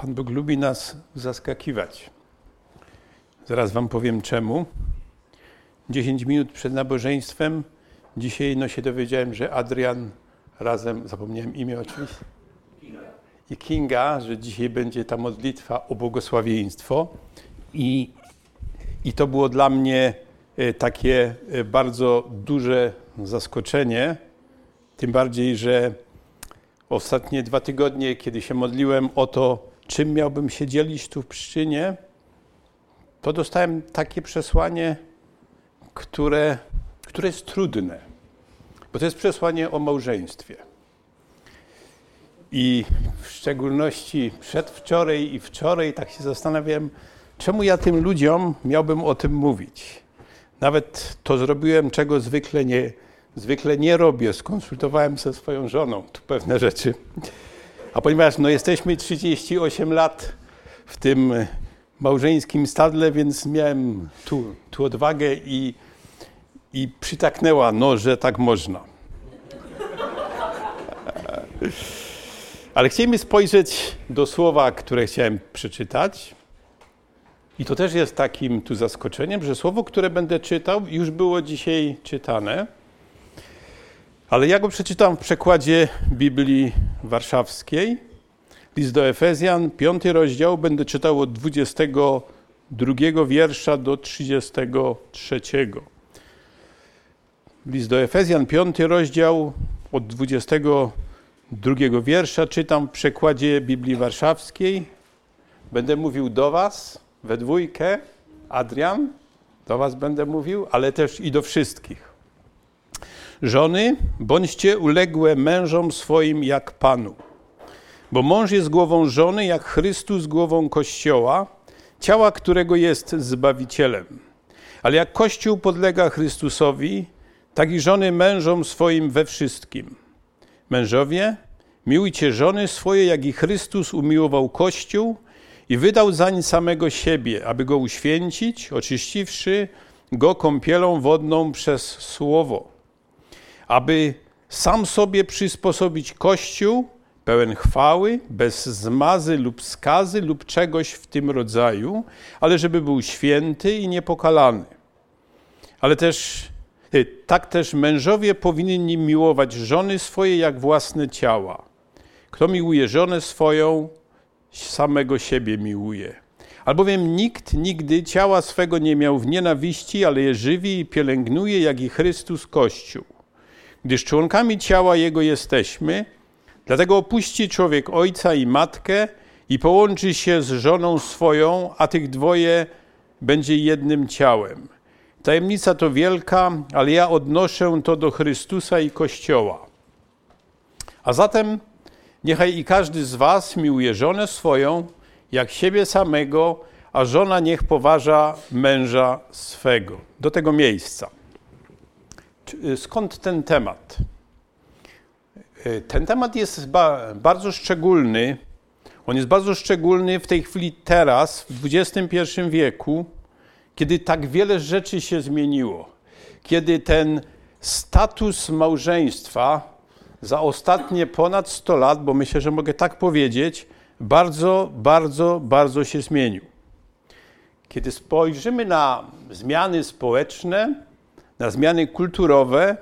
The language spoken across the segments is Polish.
Pan Bóg lubi nas zaskakiwać. Zaraz Wam powiem czemu. 10 minut przed nabożeństwem dzisiaj no się dowiedziałem, że Adrian razem, zapomniałem imię oczywiście, i Kinga, że dzisiaj będzie ta modlitwa o błogosławieństwo. I, i to było dla mnie e, takie e, bardzo duże zaskoczenie, tym bardziej, że ostatnie dwa tygodnie, kiedy się modliłem o to, czym miałbym się dzielić tu w Pszczynie, to dostałem takie przesłanie, które, które jest trudne, bo to jest przesłanie o małżeństwie. I w szczególności przedwczoraj i wczoraj tak się zastanawiałem, czemu ja tym ludziom miałbym o tym mówić. Nawet to zrobiłem, czego zwykle nie, zwykle nie robię. Skonsultowałem ze swoją żoną tu pewne rzeczy. A ponieważ no, jesteśmy 38 lat w tym małżeńskim stadle, więc miałem tu, tu odwagę i, i przytaknęła, no, że tak można. Ale chcielibyśmy spojrzeć do słowa, które chciałem przeczytać. I to też jest takim tu zaskoczeniem, że słowo, które będę czytał, już było dzisiaj czytane. Ale ja go przeczytam w przekładzie Biblii Warszawskiej. List do Efezjan, piąty rozdział, będę czytał od 22 wiersza do 33. List do Efezjan, piąty rozdział, od 22 wiersza czytam w przekładzie Biblii Warszawskiej. Będę mówił do Was we dwójkę, Adrian, do Was będę mówił, ale też i do wszystkich. Żony, bądźcie uległe mężom swoim jak Panu. Bo mąż jest głową żony, jak Chrystus głową Kościoła, ciała którego jest Zbawicielem. Ale jak Kościół podlega Chrystusowi, tak i żony mężom swoim we wszystkim. Mężowie, miłujcie żony swoje, jak i Chrystus umiłował Kościół i wydał zań samego siebie, aby go uświęcić, oczyściwszy go kąpielą wodną przez Słowo, aby sam sobie przysposobić Kościół, pełen chwały, bez zmazy lub skazy lub czegoś w tym rodzaju, ale żeby był święty i niepokalany. Ale też y, tak też mężowie powinni miłować żony swoje jak własne ciała. Kto miłuje żonę swoją, samego siebie miłuje. Albowiem nikt nigdy ciała swego nie miał w nienawiści, ale je żywi i pielęgnuje, jak i Chrystus Kościół. Gdyż członkami ciała Jego jesteśmy, Dlatego opuści człowiek ojca i matkę i połączy się z żoną swoją, a tych dwoje będzie jednym ciałem. Tajemnica to wielka, ale ja odnoszę to do Chrystusa i Kościoła. A zatem niechaj i każdy z Was miłuje żonę swoją, jak siebie samego, a żona niech poważa męża swego. Do tego miejsca. Skąd ten temat? E, ten temat jest ba bardzo szczególny. On jest bardzo szczególny w tej chwili teraz, w XXI wieku, kiedy tak wiele rzeczy się zmieniło. Kiedy ten status małżeństwa za ostatnie ponad 100 lat, bo myślę, że mogę tak powiedzieć, bardzo, bardzo, bardzo się zmienił. Kiedy spojrzymy na zmiany społeczne, na zmiany kulturowe,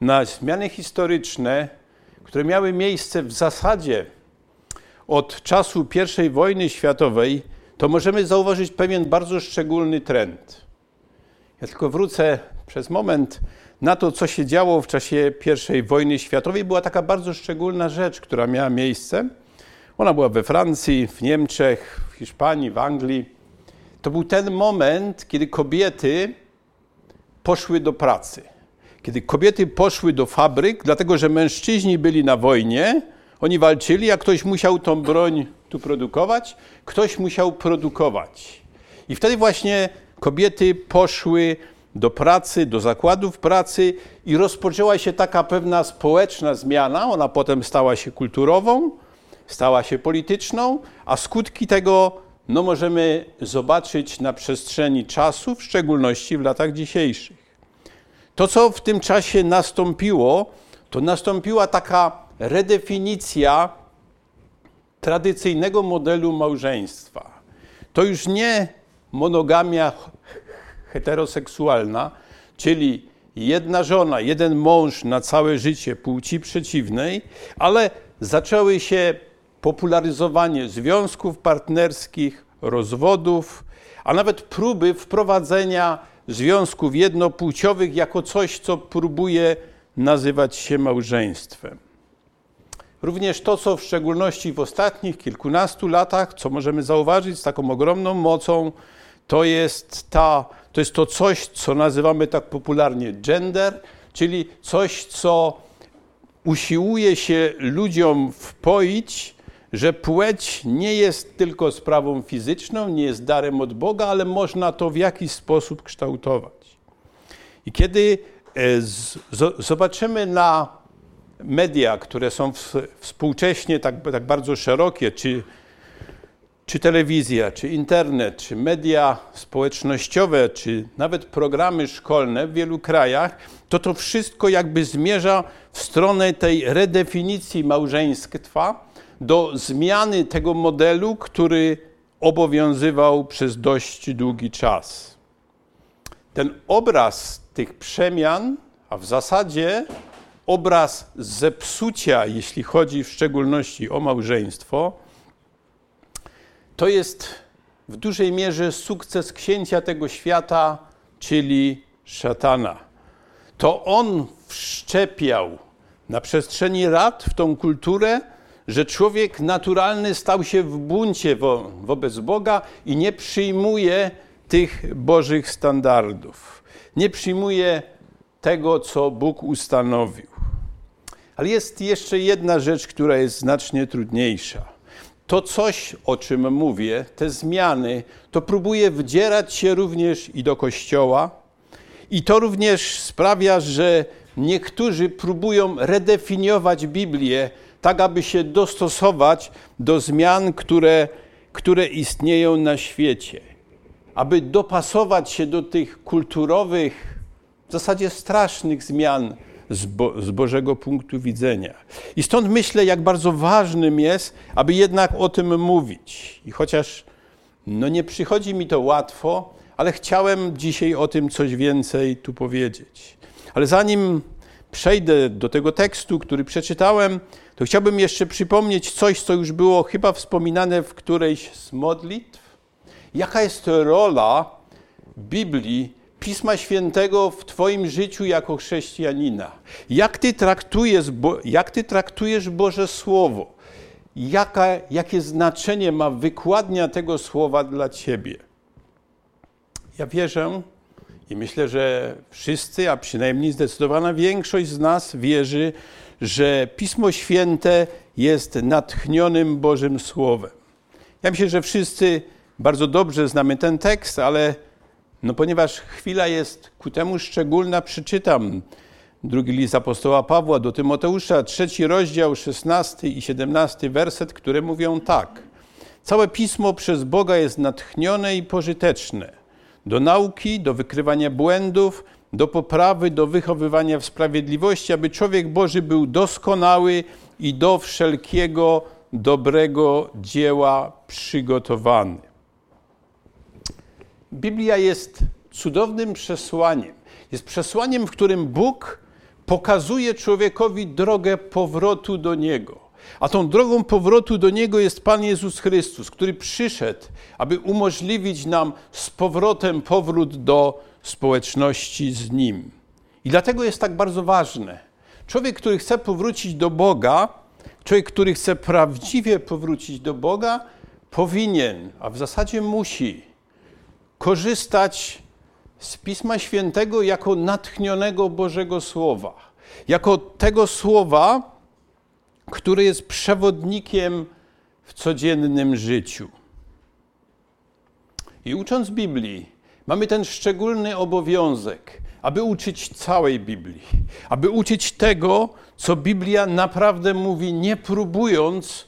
na zmiany historyczne, które miały miejsce w zasadzie od czasu I wojny światowej, to możemy zauważyć pewien bardzo szczególny trend. Ja tylko wrócę przez moment na to, co się działo w czasie I wojny światowej. Była taka bardzo szczególna rzecz, która miała miejsce. Ona była we Francji, w Niemczech, w Hiszpanii, w Anglii. To był ten moment, kiedy kobiety poszły do pracy kiedy kobiety poszły do fabryk, dlatego że mężczyźni byli na wojnie, oni walczyli, a ktoś musiał tą broń tu produkować, ktoś musiał produkować. I wtedy właśnie kobiety poszły do pracy, do zakładów pracy i rozpoczęła się taka pewna społeczna zmiana. Ona potem stała się kulturową, stała się polityczną, a skutki tego no, możemy zobaczyć na przestrzeni czasu, w szczególności w latach dzisiejszych. To, co w tym czasie nastąpiło, to nastąpiła taka redefinicja tradycyjnego modelu małżeństwa. To już nie monogamia heteroseksualna, czyli jedna żona, jeden mąż na całe życie płci przeciwnej, ale zaczęły się popularyzowanie związków partnerskich, rozwodów, a nawet próby wprowadzenia związków jednopłciowych jako coś, co próbuje nazywać się małżeństwem. Również to, co w szczególności w ostatnich kilkunastu latach, co możemy zauważyć z taką ogromną mocą, to jest, ta, to, jest to coś, co nazywamy tak popularnie gender, czyli coś, co usiłuje się ludziom wpoić, że płeć nie jest tylko sprawą fizyczną, nie jest darem od Boga, ale można to w jakiś sposób kształtować. I kiedy e, zobaczymy na media, które są współcześnie tak, tak bardzo szerokie, czy, czy telewizja, czy internet, czy media społecznościowe, czy nawet programy szkolne w wielu krajach, to to wszystko jakby zmierza w stronę tej redefinicji małżeństwa, do zmiany tego modelu, który obowiązywał przez dość długi czas. Ten obraz tych przemian, a w zasadzie obraz zepsucia, jeśli chodzi w szczególności o małżeństwo, to jest w dużej mierze sukces księcia tego świata, czyli szatana. To on wszczepiał na przestrzeni lat w tą kulturę, że człowiek naturalny stał się w buncie wo wobec Boga i nie przyjmuje tych bożych standardów. Nie przyjmuje tego, co Bóg ustanowił. Ale jest jeszcze jedna rzecz, która jest znacznie trudniejsza. To coś, o czym mówię, te zmiany, to próbuje wdzierać się również i do Kościoła, i to również sprawia, że niektórzy próbują redefiniować Biblię tak aby się dostosować do zmian, które, które istnieją na świecie, aby dopasować się do tych kulturowych, w zasadzie strasznych zmian z, Bo z Bożego punktu widzenia. I stąd myślę, jak bardzo ważnym jest, aby jednak o tym mówić. I chociaż no nie przychodzi mi to łatwo, ale chciałem dzisiaj o tym coś więcej tu powiedzieć. Ale zanim przejdę do tego tekstu, który przeczytałem, to chciałbym jeszcze przypomnieć coś, co już było chyba wspominane w którejś z modlitw. Jaka jest rola Biblii, Pisma Świętego w Twoim życiu jako chrześcijanina? Jak Ty traktujesz, jak ty traktujesz Boże Słowo? Jaka, jakie znaczenie ma wykładnia tego słowa dla Ciebie? Ja wierzę, i myślę, że wszyscy, a przynajmniej zdecydowana większość z nas wierzy, że Pismo Święte jest natchnionym Bożym Słowem. Ja myślę, że wszyscy bardzo dobrze znamy ten tekst, ale no ponieważ chwila jest ku temu szczególna, przeczytam drugi list apostoła Pawła do Tymoteusza, trzeci rozdział, szesnasty i siedemnasty werset, które mówią tak. Całe Pismo przez Boga jest natchnione i pożyteczne do nauki, do wykrywania błędów, do poprawy, do wychowywania w sprawiedliwości, aby człowiek Boży był doskonały i do wszelkiego dobrego dzieła przygotowany. Biblia jest cudownym przesłaniem. Jest przesłaniem, w którym Bóg pokazuje człowiekowi drogę powrotu do Niego. A tą drogą powrotu do Niego jest Pan Jezus Chrystus, który przyszedł, aby umożliwić nam z powrotem powrót do społeczności z Nim. I dlatego jest tak bardzo ważne. Człowiek, który chce powrócić do Boga, człowiek, który chce prawdziwie powrócić do Boga, powinien, a w zasadzie musi, korzystać z Pisma Świętego jako natchnionego Bożego Słowa. Jako tego słowa, które jest przewodnikiem w codziennym życiu. I ucząc Biblii, Mamy ten szczególny obowiązek, aby uczyć całej Biblii, aby uczyć tego, co Biblia naprawdę mówi, nie próbując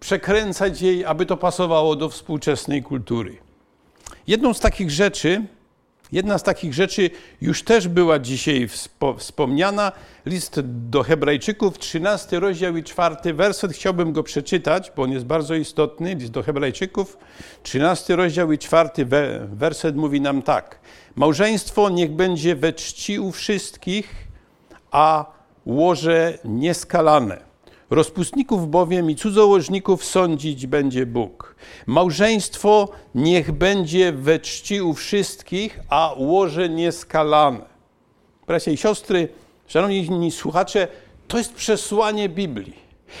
przekręcać jej, aby to pasowało do współczesnej kultury. Jedną z takich rzeczy, Jedna z takich rzeczy już też była dzisiaj wspomniana. List do Hebrajczyków, 13 rozdział i 4 werset. Chciałbym go przeczytać, bo on jest bardzo istotny. List do Hebrajczyków, 13 rozdział i 4 werset mówi nam tak. Małżeństwo niech będzie we czci u wszystkich, a łoże nieskalane. Rozpustników bowiem i cudzołożników sądzić będzie Bóg. Małżeństwo niech będzie we czci u wszystkich, a łoże nieskalane. Bracia i siostry, szanowni słuchacze, to jest przesłanie Biblii.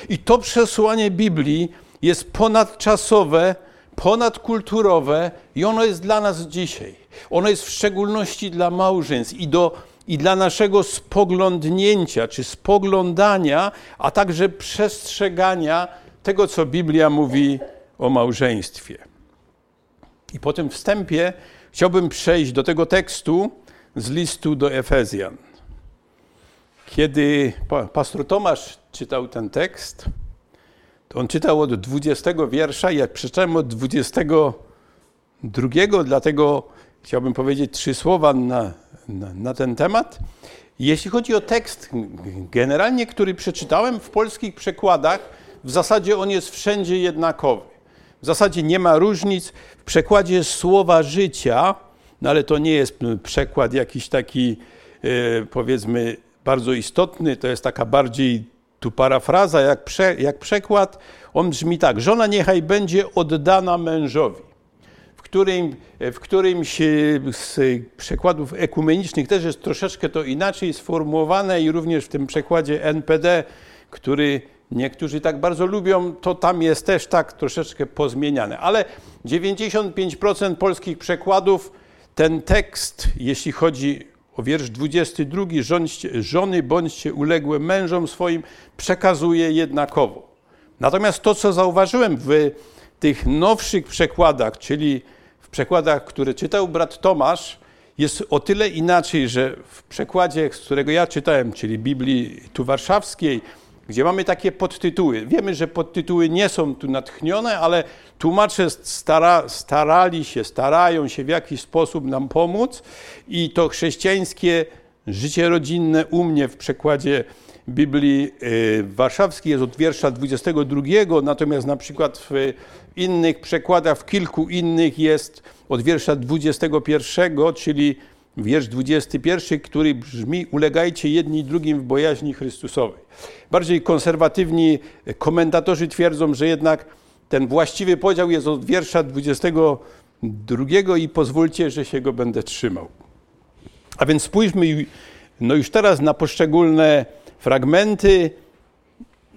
I to przesłanie Biblii jest ponadczasowe, ponadkulturowe i ono jest dla nas dzisiaj. Ono jest w szczególności dla małżeństw i do i dla naszego spoglądnięcia czy spoglądania, a także przestrzegania tego, co Biblia mówi o małżeństwie. I po tym wstępie chciałbym przejść do tego tekstu z listu do Efezjan. Kiedy pastor Tomasz czytał ten tekst, to on czytał od 20 wiersza, ja przeczytałem od 22, dlatego chciałbym powiedzieć trzy słowa na, na, ten temat. Jeśli chodzi o tekst, generalnie, który przeczytałem w polskich przekładach, w zasadzie on jest wszędzie jednakowy. W zasadzie nie ma różnic. W przekładzie słowa życia, no ale to nie jest przekład jakiś taki, e, powiedzmy, bardzo istotny, to jest taka bardziej tu parafraza, jak, prze, jak przekład. On brzmi tak: Żona niechaj będzie oddana mężowi którym, w którymś z przekładów ekumenicznych też jest troszeczkę to inaczej sformułowane i również w tym przekładzie NPD, który niektórzy tak bardzo lubią, to tam jest też tak troszeczkę pozmieniane. Ale 95% polskich przekładów ten tekst, jeśli chodzi o wiersz 22, żony bądźcie uległe mężom swoim, przekazuje jednakowo. Natomiast to, co zauważyłem w tych nowszych przekładach, czyli w przekładach, które czytał brat Tomasz, jest o tyle inaczej, że w przekładzie, z którego ja czytałem, czyli Biblii tu warszawskiej, gdzie mamy takie podtytuły. Wiemy, że podtytuły nie są tu natchnione, ale tłumacze stara, starali się, starają się w jakiś sposób nam pomóc i to chrześcijańskie życie rodzinne u mnie w przekładzie Biblii y, warszawskiej jest od wiersza 22, natomiast na przykład w innych przekładach, w kilku innych jest od wiersza 21, czyli wiersz 21, który brzmi: Ulegajcie jedni drugim w bojaźni Chrystusowej. Bardziej konserwatywni komentatorzy twierdzą, że jednak ten właściwy podział jest od wiersza 22 i pozwólcie, że się go będę trzymał. A więc spójrzmy no już teraz na poszczególne fragmenty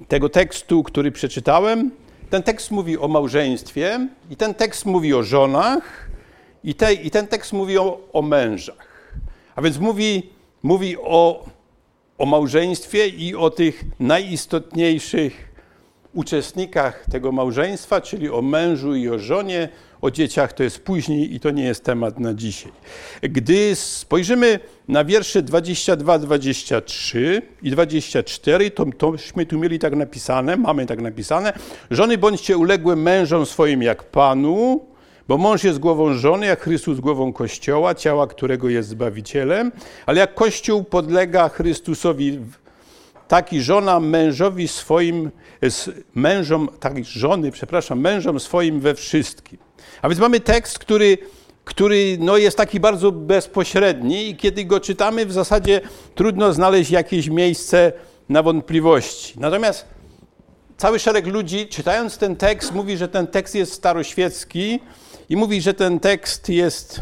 tego tekstu, który przeczytałem. Ten tekst mówi o małżeństwie, i ten tekst mówi o żonach, i, te, i ten tekst mówi o, o mężach. A więc mówi, mówi o, o małżeństwie i o tych najistotniejszych uczestnikach tego małżeństwa, czyli o mężu i o żonie, o dzieciach to jest później i to nie jest temat na dzisiaj. Gdy spojrzymy na wiersze 22, 23 i 24, to, tośmy tu mieli tak napisane, mamy tak napisane, żony bądźcie uległe mężom swoim jak Panu, bo mąż jest głową żony, jak Chrystus głową Kościoła, ciała którego jest Zbawicielem, ale jak Kościół podlega Chrystusowi tak i żona mężowi swoim, mężom, tak żony, przepraszam, mężom swoim we wszystkim. A więc mamy tekst, który, który no jest taki bardzo bezpośredni i kiedy go czytamy, w zasadzie trudno znaleźć jakieś miejsce na wątpliwości. Natomiast cały szereg ludzi, czytając ten tekst, mówi, że ten tekst jest staroświecki i mówi, że ten tekst jest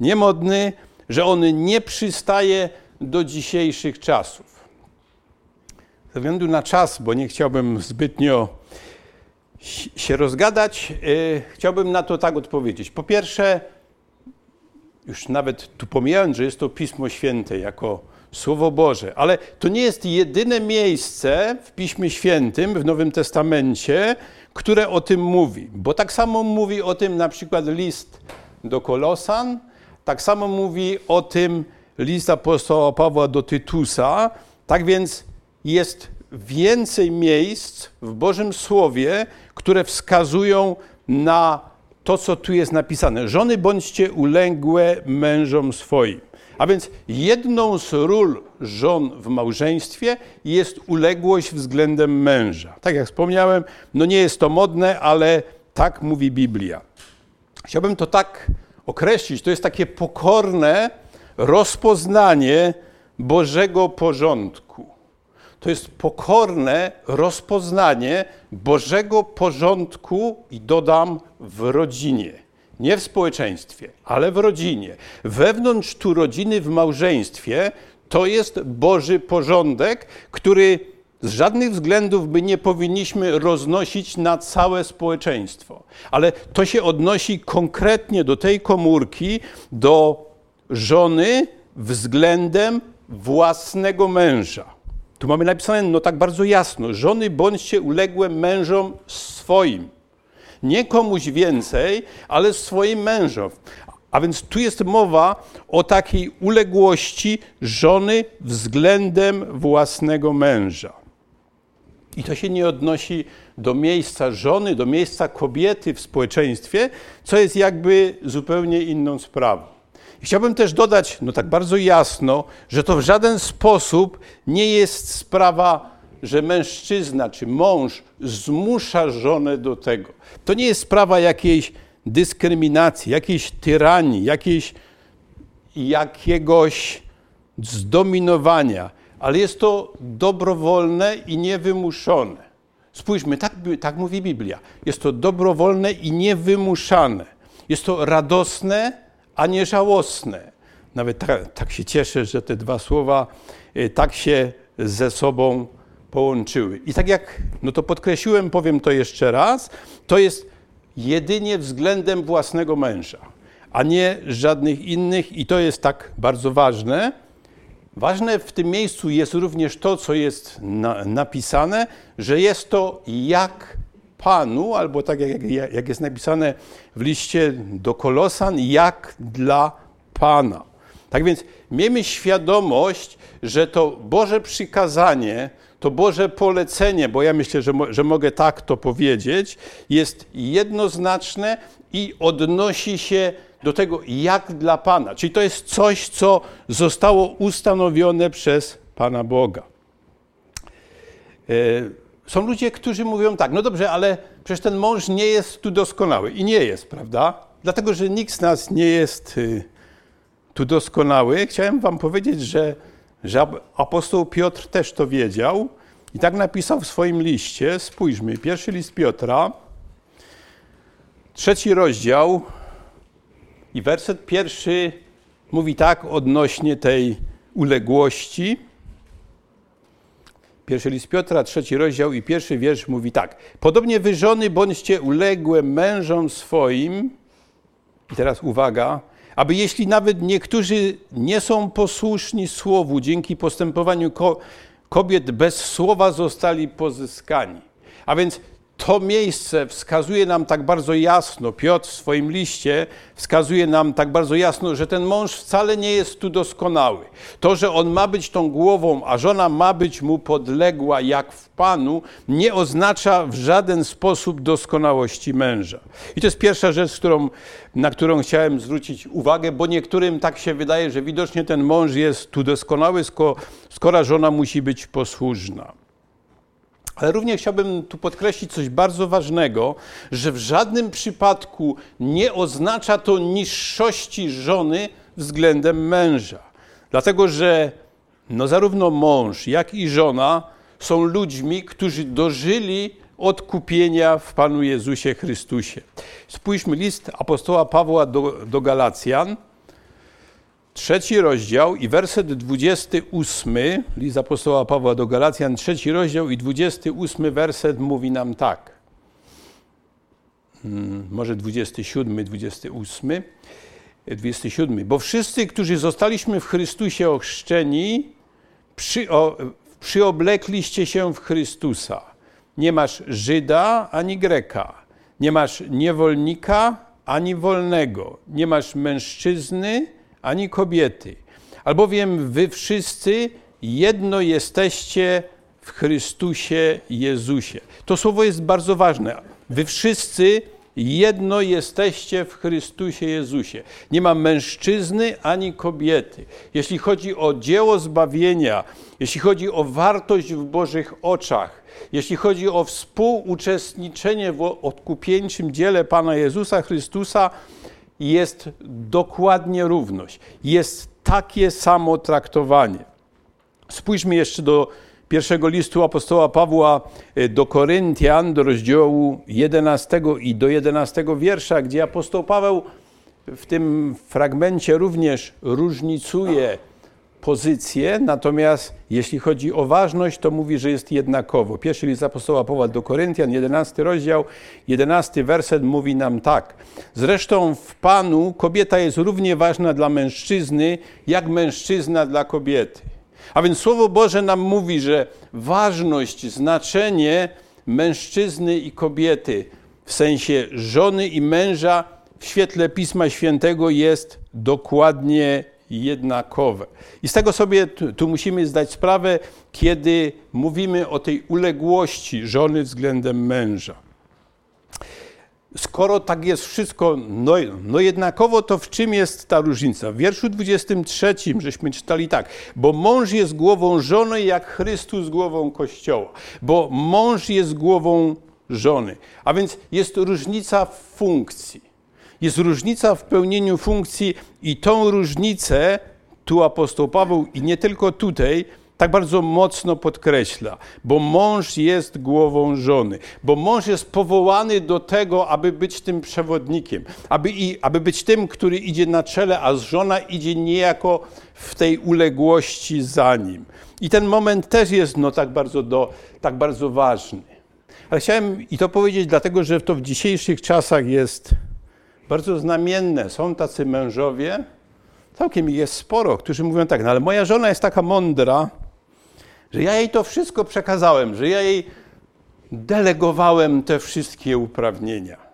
niemodny, że on nie przystaje do dzisiejszych czasów. Ze względu na czas, bo nie chciałbym zbytnio się rozgadać, y, chciałbym na to tak odpowiedzieć. Po pierwsze, już nawet tu pomijając, że jest to Pismo Święte jako Słowo Boże, ale to nie jest jedyne miejsce w Piśmie Świętym, w Nowym Testamencie, które o tym mówi. Bo tak samo mówi o tym na przykład list do Kolosan, tak samo mówi o tym list apostoła Pawła do Tytusa. Tak więc jest więcej miejsc w Bożym Słowie, które wskazują na to, co tu jest napisane. Żony bądźcie uległe mężom swoim. A więc jedną z ról żon w małżeństwie jest uległość względem męża. Tak jak wspomniałem, no nie jest to modne, ale tak mówi Biblia. Chciałbym to tak określić. To jest takie pokorne rozpoznanie Bożego porządku. To jest pokorne rozpoznanie Bożego porządku i dodam w rodzinie. Nie w społeczeństwie, ale w rodzinie. Wewnątrz tu rodziny, w małżeństwie, to jest Boży porządek, który z żadnych względów by nie powinniśmy roznosić na całe społeczeństwo. Ale to się odnosi konkretnie do tej komórki, do żony względem własnego męża. Tu mamy napisane no tak bardzo jasno: żony bądźcie uległe mężom swoim. Nie komuś więcej, ale swoim mężom. A więc tu jest mowa o takiej uległości żony względem własnego męża. I to się nie odnosi do miejsca żony, do miejsca kobiety w społeczeństwie, co jest jakby zupełnie inną sprawą. Chciałbym też dodać, no tak bardzo jasno, że to w żaden sposób nie jest sprawa, że mężczyzna czy mąż zmusza żonę do tego. To nie jest sprawa jakiejś dyskryminacji, jakiejś tyranii, jakiejś, jakiegoś zdominowania, ale jest to dobrowolne i niewymuszone. Spójrzmy, tak, tak mówi Biblia. Jest to dobrowolne i niewymuszane. Jest to radosne, a nie żałosne. Nawet tak, tak się cieszę, że te dwa słowa y, tak się ze sobą połączyły. I tak jak no to podkreśliłem, powiem to jeszcze raz, to jest jedynie względem własnego męża, a nie żadnych innych, i to jest tak bardzo ważne. Ważne w tym miejscu jest również to, co jest na, napisane, że jest to jak Panu, albo tak jak, jak jest napisane w liście do Kolosan, jak dla Pana. Tak więc miejmy świadomość, że to Boże przykazanie, to Boże polecenie, bo ja myślę, że, że mogę tak to powiedzieć, jest jednoznaczne i odnosi się do tego, jak dla Pana. Czyli to jest coś, co zostało ustanowione przez Pana Boga. E, są ludzie, którzy mówią tak, no dobrze, ale przecież ten mąż nie jest tu doskonały. I nie jest, prawda? Dlatego, że nikt z nas nie jest y, tu doskonały. Chciałem wam powiedzieć, że, że apostoł Piotr też to wiedział i tak napisał w swoim liście. Spójrzmy, pierwszy list Piotra, trzeci rozdział i werset pierwszy mówi tak odnośnie tej uległości. Pierwszy list Piotra, trzeci rozdział i pierwszy wiersz mówi tak. Podobnie wy żony bądźcie uległe mężom swoim. I teraz uwaga, aby jeśli nawet niektórzy nie są posłuszni słowu, dzięki postępowaniu ko kobiet bez słowa zostali pozyskani. A więc to miejsce wskazuje nam tak bardzo jasno, Piotr w swoim liście wskazuje nam tak bardzo jasno, że ten mąż wcale nie jest tu doskonały. To, że on ma być tą głową, a żona ma być mu podległa jak w Panu, nie oznacza w żaden sposób doskonałości męża. I to jest pierwsza rzecz, którą, na którą chciałem zwrócić uwagę, bo niektórym tak się wydaje, że widocznie ten mąż jest tu doskonały, skoro, żona musi być posłuszna. Ale również chciałbym tu podkreślić coś bardzo ważnego, że w żadnym przypadku nie oznacza to niższości żony względem męża. Dlatego, że no zarówno mąż, jak i żona są ludźmi, którzy dożyli odkupienia w Panu Jezusie Chrystusie. Spójrzmy list apostoła Pawła do, do Galacjan, trzeci rozdział i werset 28, list apostoła Pawła do Galacjan, trzeci rozdział i 28 werset mówi nam tak. Hmm, może 27, 28. 27. Bo wszyscy, którzy zostaliśmy w Chrystusie ochrzczeni, przyoblekliście się w Chrystusa. Nie masz Żyda ani Greka, nie masz niewolnika ani wolnego, nie masz mężczyzny ani kobiety, albowiem wy wszyscy jedno jesteście w Chrystusie Jezusie. To słowo jest bardzo ważne. Wy wszyscy jedno jesteście w Chrystusie Jezusie. Nie ma mężczyzny ani kobiety. Jeśli chodzi o dzieło zbawienia, jeśli chodzi o wartość w Bożych oczach, jeśli chodzi o współuczestniczenie w odkupieńczym dziele Pana Jezusa Chrystusa, jest dokładnie równość. Jest takie samo traktowanie. Spójrzmy jeszcze do pierwszego listu apostoła Pawła e, do Koryntian, do rozdziału 11 i do 11 wiersza, gdzie apostoł Paweł w tym fragmencie również różnicuje pozycję, natomiast jeśli chodzi o ważność, to mówi, że jest jednakowo. Pierwszy list apostoła Pawła do Koryntian, 11 rozdział, 11 werset mówi nam tak. Zresztą w Panu kobieta jest równie ważna dla mężczyzny, jak mężczyzna dla kobiety. A więc Słowo Boże nam mówi, że ważność, znaczenie mężczyzny i kobiety w sensie żony i męża w świetle Pisma Świętego jest dokładnie jednakowe. I z tego sobie tu musimy zdać sprawę, kiedy mówimy o tej uległości żony względem męża. Skoro tak jest wszystko, no, no jednakowo, to w czym jest ta różnica? W wierszu 23 żeśmy czytali tak, bo mąż jest głową żony, jak Chrystus głową Kościoła. Bo mąż jest głową żony. A więc jest różnica w funkcji. Jest różnica w pełnieniu funkcji i tą różnicę tu apostoł Paweł i nie tylko tutaj tak bardzo mocno podkreśla, bo mąż jest głową żony, bo mąż jest powołany do tego, aby być tym przewodnikiem, aby, i, aby być tym, który idzie na czele, a żona idzie niejako w tej uległości za nim. I ten moment też jest no, tak, bardzo do, tak bardzo ważny. Ale chciałem i to powiedzieć dlatego, że to w dzisiejszych czasach jest bardzo znamienne. Są tacy mężowie, całkiem ich jest sporo, którzy mówią tak, no ale moja żona jest taka mądra, że ja jej to wszystko przekazałem, że ja jej delegowałem te wszystkie uprawnienia.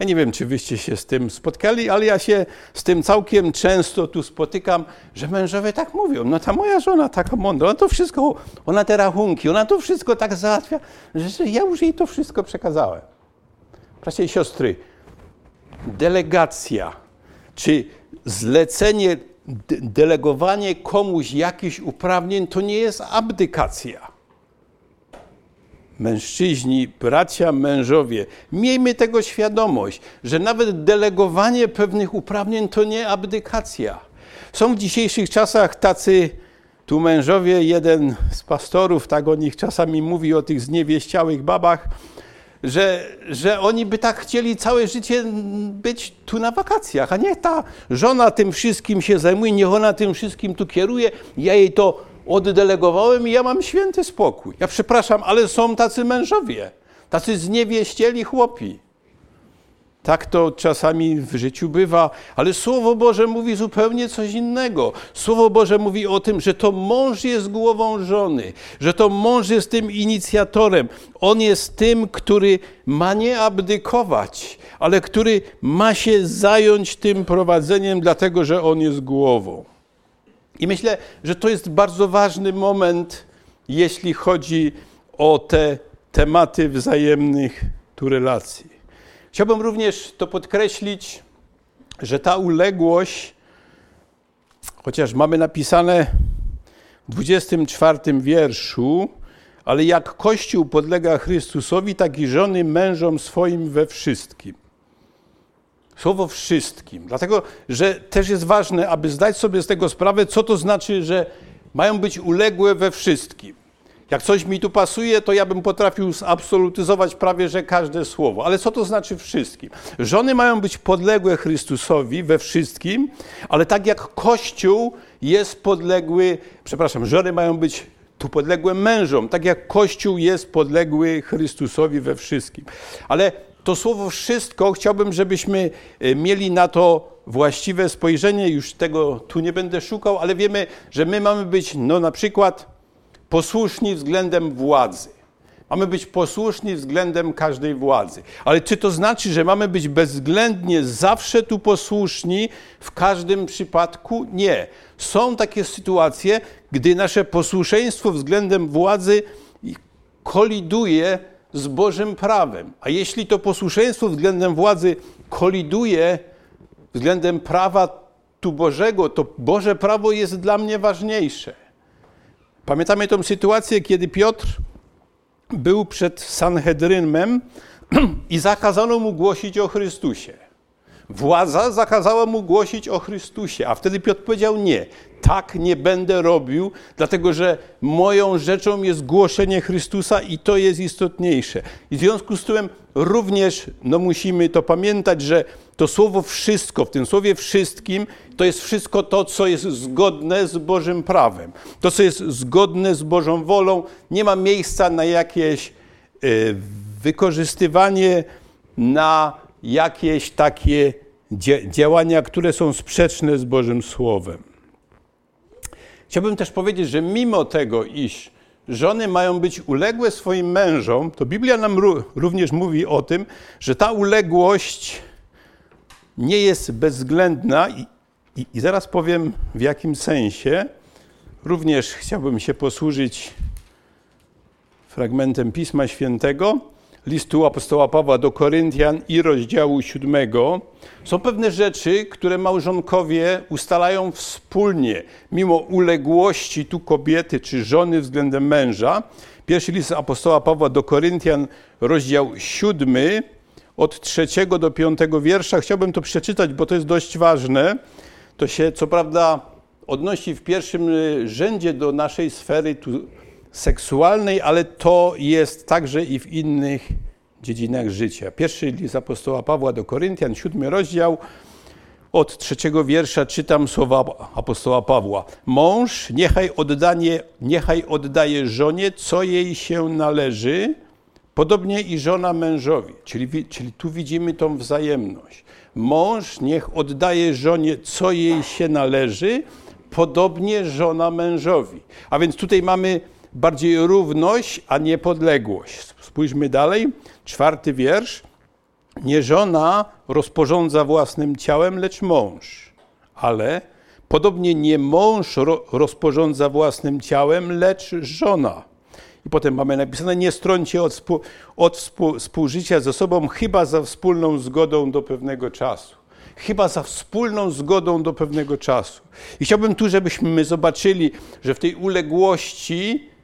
Ja nie wiem, czy wyście się z tym spotkali, ale ja się z tym całkiem często tu spotykam, że mężowie tak mówią. No ta moja żona taka mądra, ona to wszystko, ona te rachunki, ona to wszystko tak załatwia, że ja już jej to wszystko przekazałem. Bracia i siostry, delegacja, czy zlecenie, delegowanie komuś jakichś uprawnień to nie jest abdykacja. Mężczyźni, bracia, mężowie, miejmy tego świadomość, że nawet delegowanie pewnych uprawnień to nie abdykacja. Są w dzisiejszych czasach tacy tu mężowie, jeden z pastorów, tak o nich czasami mówi, o tych zniewieściałych babach, że, że oni by tak chcieli całe życie być tu na wakacjach, a niech ta żona tym wszystkim się zajmuje, niech ona tym wszystkim tu kieruje, ja jej to oddelegowałem i ja mam święty spokój. Ja przepraszam, ale są tacy mężowie, tacy zniewieścieli chłopi. Tak to czasami w życiu bywa, ale Słowo Boże mówi zupełnie coś innego. Słowo Boże mówi o tym, że to mąż jest głową żony, że to mąż jest tym inicjatorem. On jest tym, który ma nie abdykować, ale który ma się zająć tym prowadzeniem, dlatego że on jest głową. I myślę, że to jest bardzo ważny moment, jeśli chodzi o te tematy wzajemnych tu relacji. Chciałbym również to podkreślić, że ta uległość, chociaż mamy napisane w 24 wierszu, ale jak Kościół podlega Chrystusowi, tak i żony mężom swoim we wszystkim. Słowo wszystkim. Dlatego, że też jest ważne, aby zdać sobie z tego sprawę, co to znaczy, że mają być uległe we wszystkim. Jak coś mi tu pasuje, to ja bym potrafił absolutyzować prawie że każde słowo. Ale co to znaczy wszystkim? Żony mają być podległe Chrystusowi we wszystkim, ale tak jak Kościół jest podległy, przepraszam, żony mają być tu podległe mężom, tak jak Kościół jest podległy Chrystusowi we wszystkim. Ale to słowo wszystko chciałbym, żebyśmy e, mieli na to właściwe spojrzenie. Już tego tu nie będę szukał, ale wiemy, że my mamy być, no na przykład, posłuszni względem władzy. Mamy być posłuszni względem każdej władzy. Ale czy to znaczy, że mamy być bezwzględnie zawsze tu posłuszni w każdym przypadku? Nie. Są takie sytuacje, gdy nasze posłuszeństwo względem władzy koliduje z Bożym prawem. A jeśli to posłuszeństwo względem władzy koliduje względem prawa tu Bożego, to Boże prawo jest dla mnie ważniejsze. Pamiętamy tą sytuację, kiedy Piotr był przed Sanhedrynem i zakazano mu głosić o Chrystusie. Władza zakazała mu głosić o Chrystusie, a wtedy Piotr powiedział: Nie, tak nie będę robił, dlatego że moją rzeczą jest głoszenie Chrystusa i to jest istotniejsze. I w związku z tym również no, musimy to pamiętać, że to słowo wszystko, w tym słowie wszystkim, to jest wszystko to, co jest zgodne z Bożym prawem. To, co jest zgodne z Bożą wolą. Nie ma miejsca na jakieś y, wykorzystywanie, na jakieś takie działania, które są sprzeczne z Bożym Słowem. Chciałbym też powiedzieć, że mimo tego, iż żony mają być uległe swoim mężom, to Biblia nam również mówi o tym, że ta uległość nie jest bezwzględna i, i, i zaraz powiem w jakim sensie. Również chciałbym się posłużyć fragmentem Pisma Świętego, listu apostoła Pawła do Koryntian i rozdziału siódmego. Są pewne rzeczy, które małżonkowie ustalają wspólnie, mimo uległości tu kobiety czy żony względem męża. Pierwszy list apostoła Pawła do Koryntian, rozdział siódmy, od trzeciego do piątego wiersza. Chciałbym to przeczytać, bo to jest dość ważne. To się co prawda odnosi w pierwszym rzędzie do naszej sfery tu seksualnej, ale to jest także i w innych dziedzinach życia. Pierwszy list apostoła Pawła do Koryntian, siódmy rozdział, od trzeciego wiersza czytam słowa apostoła Pawła. Mąż niechaj, oddanie, niechaj oddaje żonie, co jej się należy, podobnie i żona mężowi. Czyli, czyli tu widzimy tą wzajemność. Mąż niech oddaje żonie, co jej się należy, podobnie żona mężowi. A więc tutaj mamy bardziej równość, a nie podległość. Spójrzmy dalej, czwarty wiersz. Nie żona rozporządza własnym ciałem, lecz mąż. Ale podobnie nie mąż ro rozporządza własnym ciałem, lecz żona. I potem mamy napisane, nie strącie od, współ, od współ, współżycia ze sobą, chyba za wspólną zgodą do pewnego czasu. Chyba za wspólną zgodą do pewnego czasu. I chciałbym tu, żebyśmy zobaczyli, że w tej uległości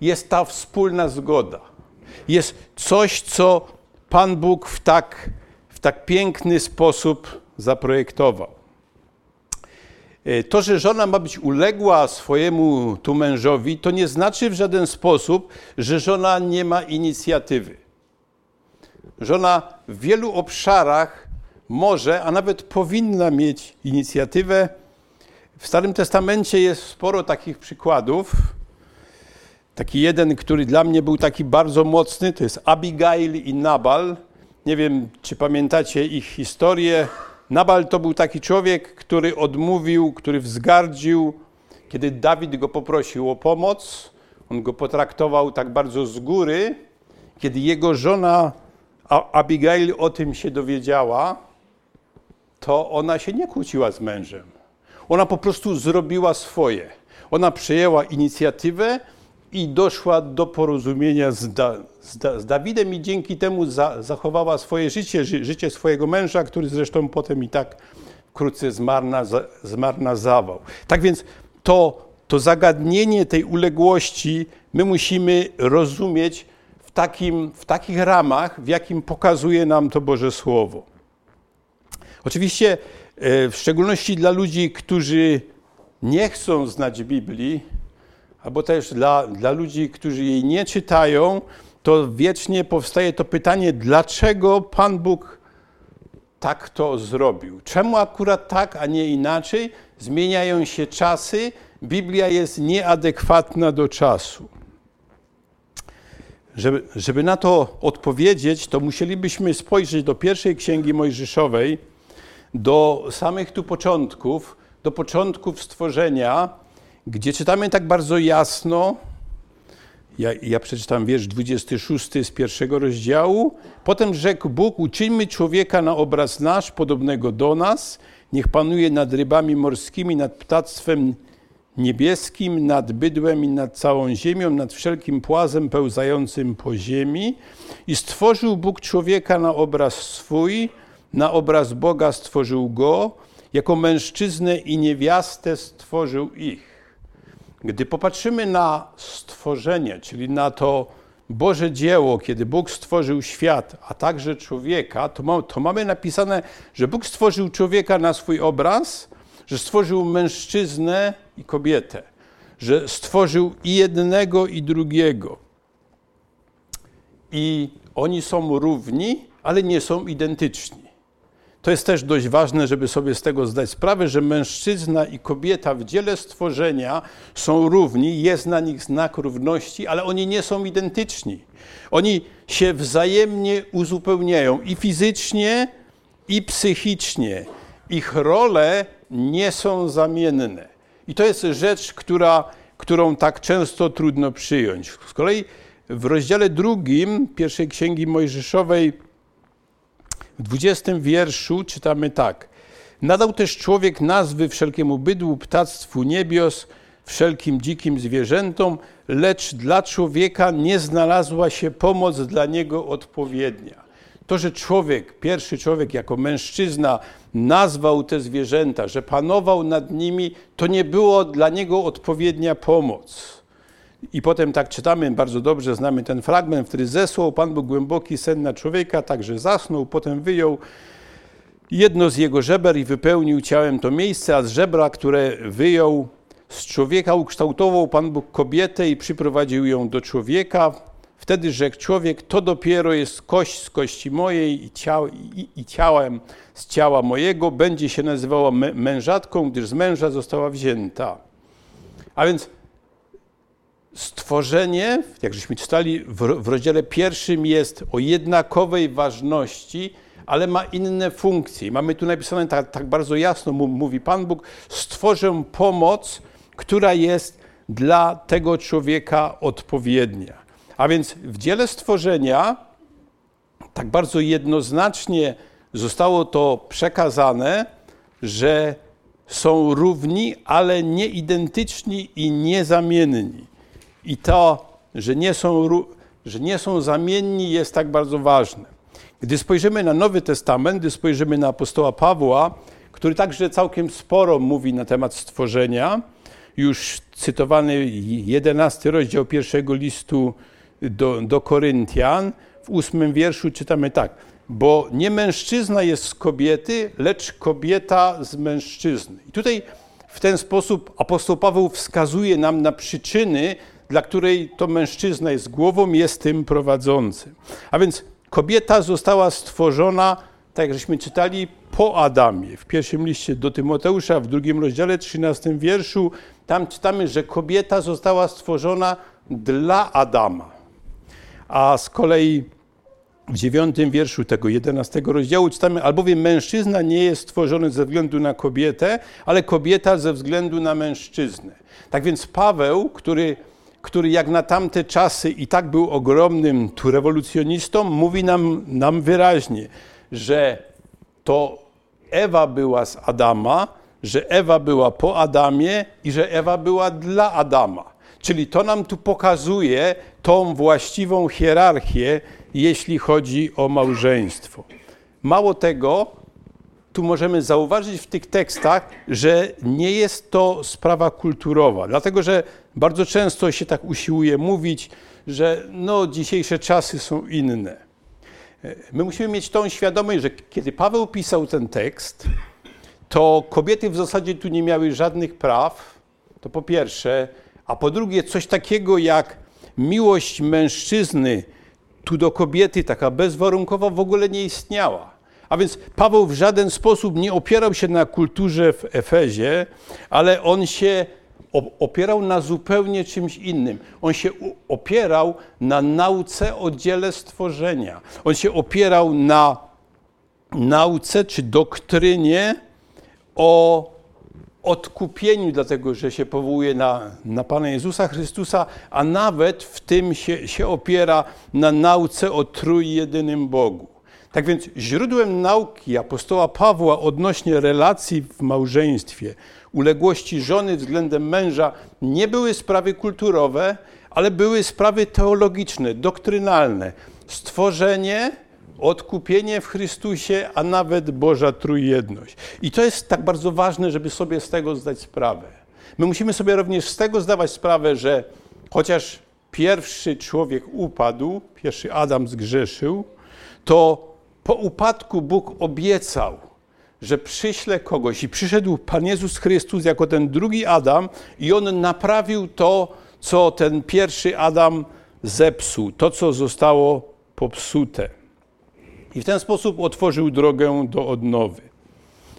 jest ta wspólna zgoda. Jest coś, co Pan Bóg w tak, w tak piękny sposób zaprojektował. E, to, że żona ma być uległa swojemu tu mężowi, to nie znaczy w żaden sposób, że żona nie ma inicjatywy. Żona w wielu obszarach może, a nawet powinna mieć inicjatywę. W Starym Testamencie jest sporo takich przykładów. Taki jeden, który dla mnie był taki bardzo mocny, to jest Abigail i Nabal. Nie wiem, czy pamiętacie ich historię. Nabal to był taki człowiek, który odmówił, który wzgardził, kiedy Dawid go poprosił o pomoc. On go potraktował tak bardzo z góry. Kiedy jego żona Abigail o tym się dowiedziała, to ona się nie kłóciła z mężem. Ona po prostu zrobiła swoje. Ona przejęła inicjatywę i doszła do porozumienia z, da, z, da, z Dawidem i dzięki temu za, zachowała swoje życie, ży, życie swojego męża, który zresztą potem i tak wkrótce zmarna, zmarnazawał. Tak więc to, to zagadnienie tej uległości my musimy rozumieć w, takim, w takich ramach, w jakim pokazuje nam to Boże Słowo. Oczywiście e, w szczególności dla ludzi, którzy nie chcą znać Biblii, albo też dla, dla ludzi, którzy jej nie czytają, to wiecznie powstaje to pytanie, dlaczego Pan Bóg tak to zrobił? Czemu akurat tak, a nie inaczej? Zmieniają się czasy, Biblia jest nieadekwatna do czasu. Żeby, żeby na to odpowiedzieć, to musielibyśmy spojrzeć do pierwszej księgi Mojżeszowej, do samych tu początków, do początków stworzenia, gdzie czytamy tak bardzo jasno, ja, ja przeczytam wiersz 26 z pierwszego rozdziału. Potem rzekł Bóg, uczyńmy człowieka na obraz nasz, podobnego do nas, niech panuje nad rybami morskimi, nad ptactwem niebieskim, nad bydłem i nad całą ziemią, nad wszelkim płazem pełzającym po ziemi. I stworzył Bóg człowieka na obraz swój, na obraz Boga stworzył go, jako mężczyznę i niewiastę stworzył ich. Gdy popatrzymy na stworzenie, czyli na to Boże dzieło, kiedy Bóg stworzył świat, a także człowieka, to, ma, to mamy napisane, że Bóg stworzył człowieka na swój obraz, że stworzył mężczyznę i kobietę, że stworzył i jednego, i drugiego. I oni są równi, ale nie są identyczni. To jest też dość ważne, żeby sobie z tego zdać sprawę, że mężczyzna i kobieta w dziele stworzenia są równi, jest na nich znak równości, ale oni nie są identyczni. Oni się wzajemnie uzupełniają i fizycznie, i psychicznie. Ich role nie są zamienne. I to jest rzecz, która, którą tak często trudno przyjąć. Z kolei w rozdziale drugim pierwszej księgi Mojżeszowej w 20 wierszu czytamy tak. Nadał też człowiek nazwy wszelkiemu bydłu, ptactwu niebios, wszelkim dzikim zwierzętom, lecz dla człowieka nie znalazła się pomoc dla niego odpowiednia. To, że człowiek, pierwszy człowiek jako mężczyzna nazwał te zwierzęta, że panował nad nimi, to nie było dla niego odpowiednia pomoc. I potem tak czytamy, bardzo dobrze znamy ten fragment, który zesłał Pan Bóg głęboki sen na człowieka, także zasnął, potem wyjął jedno z jego żeber i wypełnił ciałem to miejsce, a z żebra, które wyjął z człowieka, ukształtował Pan Bóg kobietę i przyprowadził ją do człowieka. Wtedy rzekł człowiek, to dopiero jest kość z kości mojej i, ciał, i, i ciałem z ciała mojego, będzie się nazywała mężatką, gdyż z męża została wzięta. A więc stworzenie, jak żeśmy czytali w, w rozdziale pierwszym, jest o jednakowej ważności, ale ma inne funkcje. Mamy tu napisane tak, tak bardzo jasno, mówi Pan Bóg, stworzę pomoc, która jest dla tego człowieka odpowiednia. A więc w dziele stworzenia tak bardzo jednoznacznie zostało to przekazane, że są równi, ale nieidentyczni i niezamienni. I to, że nie są, że nie są zamienni, jest tak bardzo ważne. Gdy spojrzymy na Nowy Testament, gdy spojrzymy na apostoła Pawła, który także całkiem sporo mówi na temat stworzenia, już cytowany jedenasty rozdział pierwszego listu do, do Koryntian, w ósmym wierszu czytamy tak, bo nie mężczyzna jest z kobiety, lecz kobieta z mężczyzny. I tutaj w ten sposób apostoł Paweł wskazuje nam na przyczyny, dla której to mężczyzna jest głową, jest tym prowadzącym. A więc kobieta została stworzona, tak jak żeśmy czytali, po Adamie. W pierwszym liście do Tymoteusza, w drugim rozdziale, 13 wierszu, tam czytamy, że kobieta została stworzona dla Adama. A z kolei w dziewiątym wierszu tego jedenastego rozdziału czytamy, albowiem mężczyzna nie jest stworzony ze względu na kobietę, ale kobieta ze względu na mężczyznę. Tak więc Paweł, który który jak na tamte czasy i tak był ogromnym tu rewolucjonistą, mówi nam, nam wyraźnie, że to Ewa była z Adama, że Ewa była po Adamie i że Ewa była dla Adama. Czyli to nam tu pokazuje tą właściwą hierarchię, jeśli chodzi o małżeństwo. Mało tego, tu możemy zauważyć w tych tekstach, że nie jest to sprawa kulturowa, dlatego że bardzo często się tak usiłuje mówić, że no, dzisiejsze czasy są inne. My musimy mieć tą świadomość, że kiedy Paweł pisał ten tekst, to kobiety w zasadzie tu nie miały żadnych praw, to po pierwsze, a po drugie coś takiego jak miłość mężczyzny tu do kobiety, taka bezwarunkowa, w ogóle nie istniała. A więc Paweł w żaden sposób nie opierał się na kulturze w Efezie, ale on się opierał na zupełnie czymś innym. On się opierał na nauce o dziele stworzenia. On się opierał na nauce czy doktrynie o odkupieniu, dlatego że się powołuje na, na Pana Jezusa Chrystusa, a nawet w tym się, się opiera na nauce o trójjedynym Bogu. Tak więc źródłem nauki apostoła Pawła odnośnie relacji w małżeństwie, uległości żony względem męża nie były sprawy kulturowe, ale były sprawy teologiczne, doktrynalne. Stworzenie, odkupienie w Chrystusie, a nawet Boża Trójjedność. I to jest tak bardzo ważne, żeby sobie z tego zdać sprawę. My musimy sobie również z tego zdawać sprawę, że chociaż pierwszy człowiek upadł, pierwszy Adam zgrzeszył, to po upadku Bóg obiecał, że przyśle kogoś i przyszedł Pan Jezus Chrystus jako ten drugi Adam i on naprawił to, co ten pierwszy Adam zepsuł, to, co zostało popsute. I w ten sposób otworzył drogę do odnowy.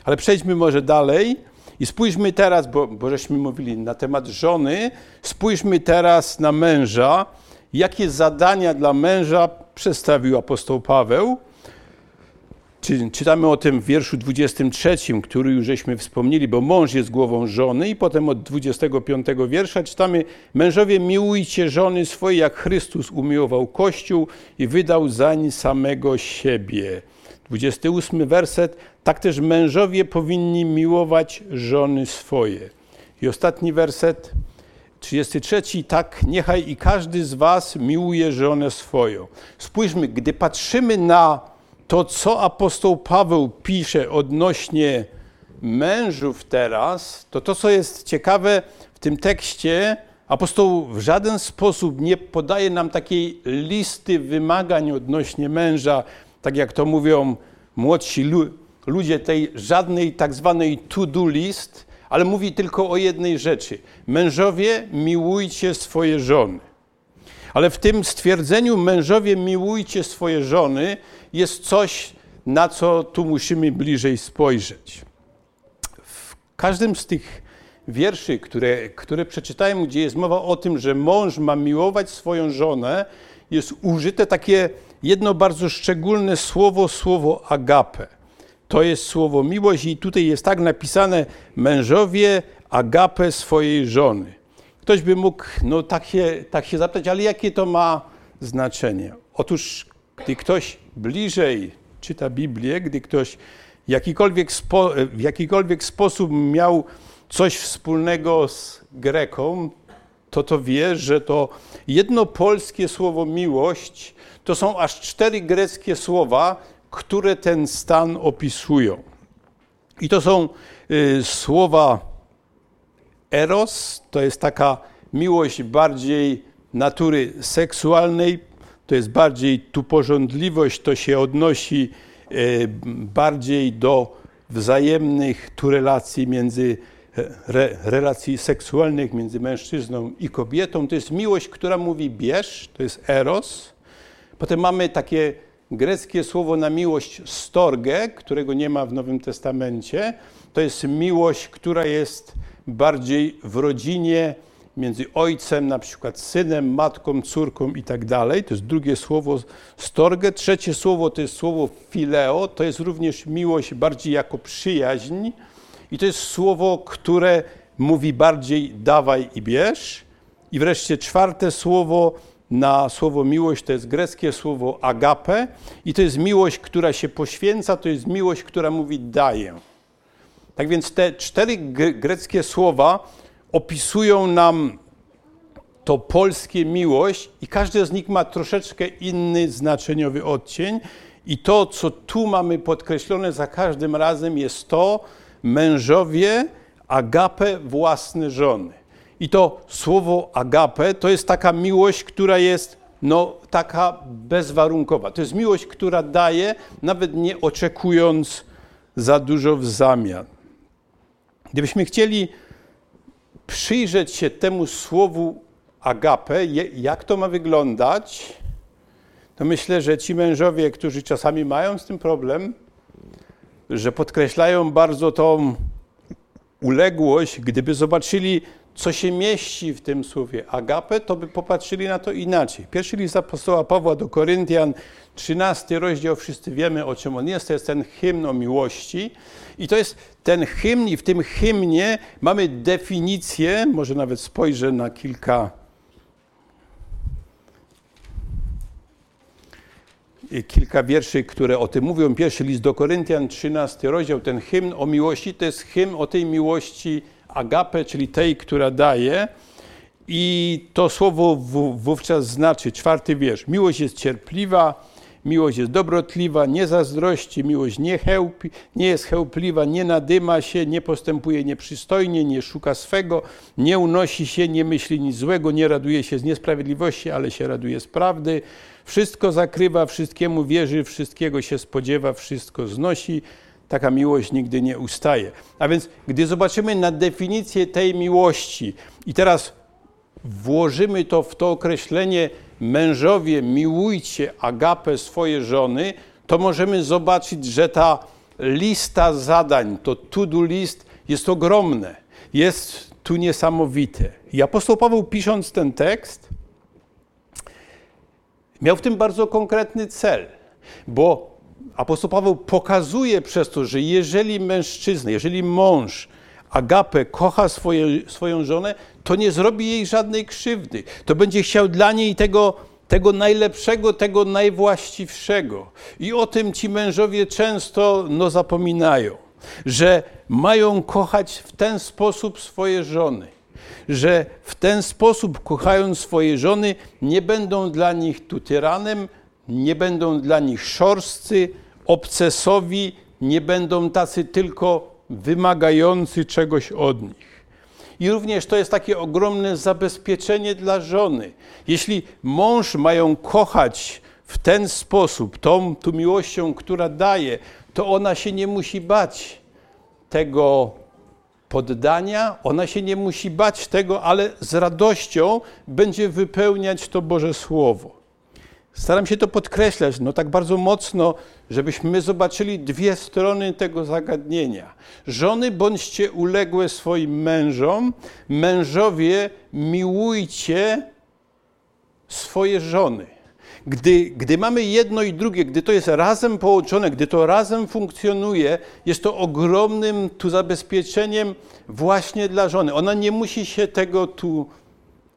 Ale przejdźmy może dalej i spójrzmy teraz, bo, bo żeśmy mówili na temat żony, spójrzmy teraz na męża. Jakie zadania dla męża przedstawił apostoł Paweł? Czytamy o tym w wierszu 23, który już żeśmy wspomnieli, bo mąż jest głową żony i potem od 25 wiersza czytamy Mężowie miłujcie żony swoje, jak Chrystus umiłował Kościół i wydał zań samego siebie. 28 werset, tak też mężowie powinni miłować żony swoje. I ostatni werset, 33, tak niechaj i każdy z was miłuje żonę swoją. Spójrzmy, gdy patrzymy na to, co apostoł Paweł pisze odnośnie mężów teraz, to to, co jest ciekawe w tym tekście, apostoł w żaden sposób nie podaje nam takiej listy wymagań odnośnie męża, tak jak to mówią młodsi lu ludzie, tej żadnej tak zwanej to-do list, ale mówi tylko o jednej rzeczy. Mężowie, miłujcie swoje żony. Ale w tym stwierdzeniu mężowie, miłujcie swoje żony, jest coś, na co tu musimy bliżej spojrzeć. W każdym z tych wierszy, które, które przeczytałem, gdzie jest mowa o tym, że mąż ma miłować swoją żonę, jest użyte takie jedno bardzo szczególne słowo, słowo agape. To jest słowo miłość i tutaj jest tak napisane mężowie agape swojej żony. Ktoś by mógł no, tak, się, tak się zapytać, ale jakie to ma znaczenie? Otóż gdy ktoś bliżej czyta Biblię, gdy ktoś jakikolwiek spo, w jakikolwiek sposób miał coś wspólnego z Greką, to to wie, że to jedno polskie słowo miłość to są aż cztery greckie słowa, które ten stan opisują. I to są y, słowa eros, to jest taka miłość bardziej natury seksualnej, to jest bardziej tu porządliwość, to się odnosi e, bardziej do wzajemnych tu relacji między e, re, relacji seksualnych między mężczyzną i kobietą. To jest miłość, która mówi bierz, to jest eros. Potem mamy takie greckie słowo na miłość storge, którego nie ma w Nowym Testamencie. To jest miłość, która jest bardziej w rodzinie, między ojcem, na przykład synem, matką, córką i tak dalej. To jest drugie słowo storge. Trzecie słowo to jest słowo fileo, to jest również miłość bardziej jako przyjaźń. I to jest słowo, które mówi bardziej dawaj i bierz. I wreszcie czwarte słowo na słowo miłość to jest greckie słowo agape i to jest miłość, która się poświęca, to jest miłość, która mówi daję. Tak więc te cztery greckie słowa opisują nam to polskie miłość i każde z nich ma troszeczkę inny znaczeniowy odcień. I to, co tu mamy podkreślone za każdym razem, jest to mężowie agape własne żony. I to słowo agape to jest taka miłość, która jest no, taka bezwarunkowa. To jest miłość, która daje, nawet nie oczekując za dużo w zamian. Gdybyśmy chcieli przyjrzeć się temu słowu agape, jak to ma wyglądać, to myślę, że ci mężowie, którzy czasami mają z tym problem, że podkreślają bardzo tą uległość, gdyby zobaczyli, co się mieści w tym słowie agape, to by popatrzyli na to inaczej. Pierwszy list apostoła Pawła do Koryntian, 13 rozdział, wszyscy wiemy o czym on jest, to jest ten hymn o miłości. I to jest ten hymn i w tym hymnie mamy definicję, może nawet spojrzę na kilka kilka wierszy, które o tym mówią. Pierwszy list do Koryntian, 13 rozdział, ten hymn o miłości, to jest hymn o tej miłości agape, czyli tej, która daje. I to słowo wówczas znaczy, czwarty wiersz, miłość jest cierpliwa, Miłość jest dobrotliwa, nie zazdrości, miłość nie, chełpi, nie jest chełpliwa, nie nadyma się, nie postępuje nieprzystojnie, nie szuka swego, nie unosi się, nie myśli nic złego, nie raduje się z niesprawiedliwości, ale się raduje z prawdy. Wszystko zakrywa, wszystkiemu wierzy, wszystkiego się spodziewa, wszystko znosi. Taka miłość nigdy nie ustaje. A więc, gdy zobaczymy na definicję tej miłości i teraz włożymy to w to określenie mężowie, miłujcie agapę swoje żony, to możemy zobaczyć, że ta lista zadań, to to-do list jest ogromne. Jest tu niesamowite. I apostoł Paweł pisząc ten tekst, miał w tym bardzo konkretny cel, bo apostoł Paweł pokazuje przez to, że jeżeli mężczyzna, jeżeli mąż agapę kocha swoje, swoją żonę, to nie zrobi jej żadnej krzywdy. To będzie chciał dla niej tego, tego najlepszego, tego najwłaściwszego. I o tym ci mężowie często no, zapominają, że mają kochać w ten sposób swoje żony. Że w ten sposób, kochając swoje żony, nie będą dla nich tu tyranem, nie będą dla nich szorstcy, obcesowi, nie będą tacy tylko wymagający czegoś od nich. I również to jest takie ogromne zabezpieczenie dla żony. Jeśli mąż mają kochać w ten sposób, tą tu miłością, która daje, to ona się nie musi bać tego poddania, ona się nie musi bać tego, ale z radością będzie wypełniać to Boże Słowo. Staram się to podkreślać, no tak bardzo mocno, żebyśmy zobaczyli dwie strony tego zagadnienia. Żony bądźcie uległe swoim mężom, mężowie miłujcie swoje żony. Gdy, gdy mamy jedno i drugie, gdy to jest razem połączone, gdy to razem funkcjonuje, jest to ogromnym tu zabezpieczeniem właśnie dla żony. Ona nie musi się tego tu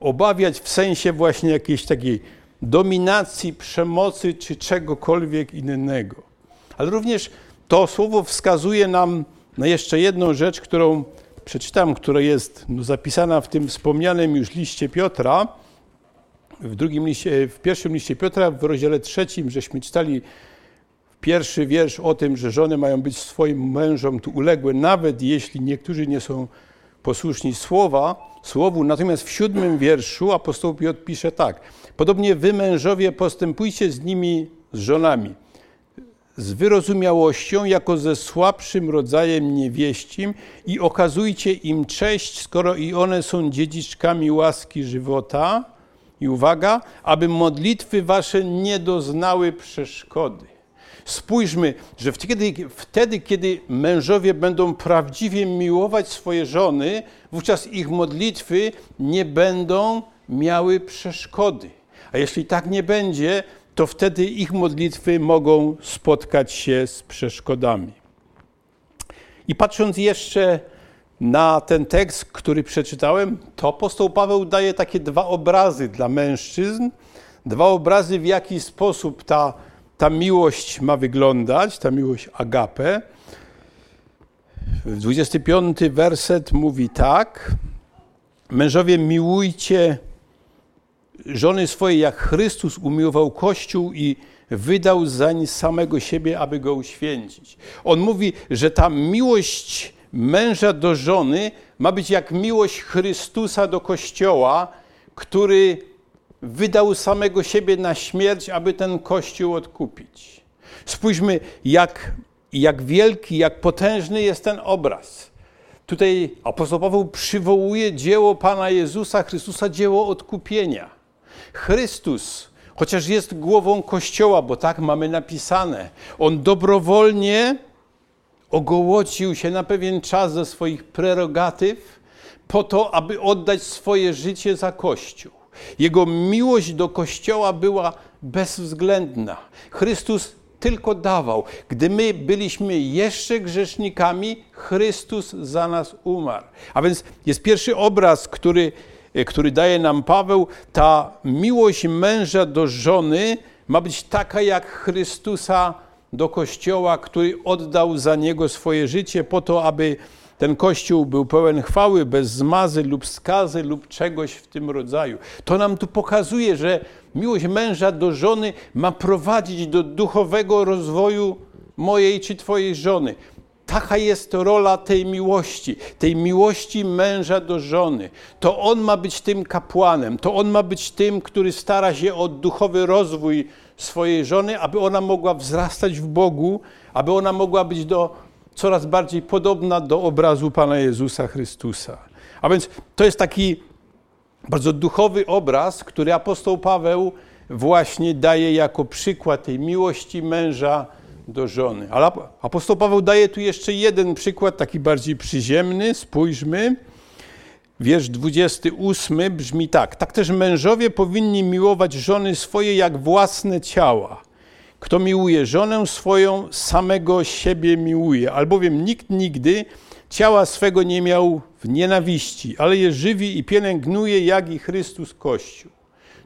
obawiać w sensie właśnie jakiejś takiej dominacji, przemocy czy czegokolwiek innego. Ale również to słowo wskazuje nam na jeszcze jedną rzecz, którą przeczytam, która jest no, zapisana w tym wspomnianym już liście Piotra, w, drugim liście, w pierwszym liście Piotra, w rozdziale trzecim, żeśmy czytali pierwszy wiersz o tym, że żony mają być swoim mężom tu uległe, nawet jeśli niektórzy nie są posłuszni słowa, słowu. Natomiast w siódmym wierszu apostoł Piotr pisze tak. Podobnie wy mężowie postępujcie z nimi, z żonami, z wyrozumiałością, jako ze słabszym rodzajem niewieścim i okazujcie im cześć, skoro i one są dziedziczkami łaski żywota. I uwaga, aby modlitwy wasze nie doznały przeszkody. Spójrzmy, że wtedy, wtedy, kiedy mężowie będą prawdziwie miłować swoje żony, wówczas ich modlitwy nie będą miały przeszkody. A jeśli tak nie będzie, to wtedy ich modlitwy mogą spotkać się z przeszkodami. I patrząc jeszcze na ten tekst, który przeczytałem, to apostoł Paweł daje takie dwa obrazy dla mężczyzn, dwa obrazy, w jaki sposób ta, ta miłość ma wyglądać, ta miłość agape. 25 werset mówi tak: Mężowie, miłujcie żony swoje, jak Chrystus umiłował Kościół i wydał zań samego siebie, aby go uświęcić. On mówi, że ta miłość męża do żony ma być jak miłość Chrystusa do Kościoła, który wydał samego siebie na śmierć, aby ten Kościół odkupić. Spójrzmy, jak, jak wielki, jak potężny jest ten obraz. Tutaj apostoł Paweł przywołuje dzieło Pana Jezusa Chrystusa, dzieło odkupienia. Chrystus, chociaż jest głową Kościoła, bo tak mamy napisane, on dobrowolnie ogołocił się na pewien czas ze swoich prerogatyw po to, aby oddać swoje życie za Kościół. Jego miłość do Kościoła była bezwzględna. Chrystus tylko dawał. Gdy my byliśmy jeszcze grzesznikami, Chrystus za nas umarł. A więc jest pierwszy obraz, który który daje nam Paweł, ta miłość męża do żony ma być taka jak Chrystusa do Kościoła, który oddał za niego swoje życie po to, aby ten Kościół był pełen chwały, bez zmazy lub skazy lub czegoś w tym rodzaju. To nam tu pokazuje, że miłość męża do żony ma prowadzić do duchowego rozwoju mojej czy Twojej żony. Taka jest rola tej miłości, tej miłości męża do żony. To on ma być tym kapłanem, to on ma być tym, który stara się o duchowy rozwój swojej żony, aby ona mogła wzrastać w Bogu, aby ona mogła być do, coraz bardziej podobna do obrazu Pana Jezusa Chrystusa. A więc to jest taki bardzo duchowy obraz, który apostoł Paweł właśnie daje jako przykład tej miłości męża do żony. Ale apostoł Paweł daje tu jeszcze jeden przykład, taki bardziej przyziemny. Spójrzmy. Wiersz 28 brzmi tak. Tak też mężowie powinni miłować żony swoje jak własne ciała. Kto miłuje żonę swoją, samego siebie miłuje, albowiem nikt nigdy ciała swego nie miał w nienawiści, ale je żywi i pielęgnuje, jak i Chrystus Kościół.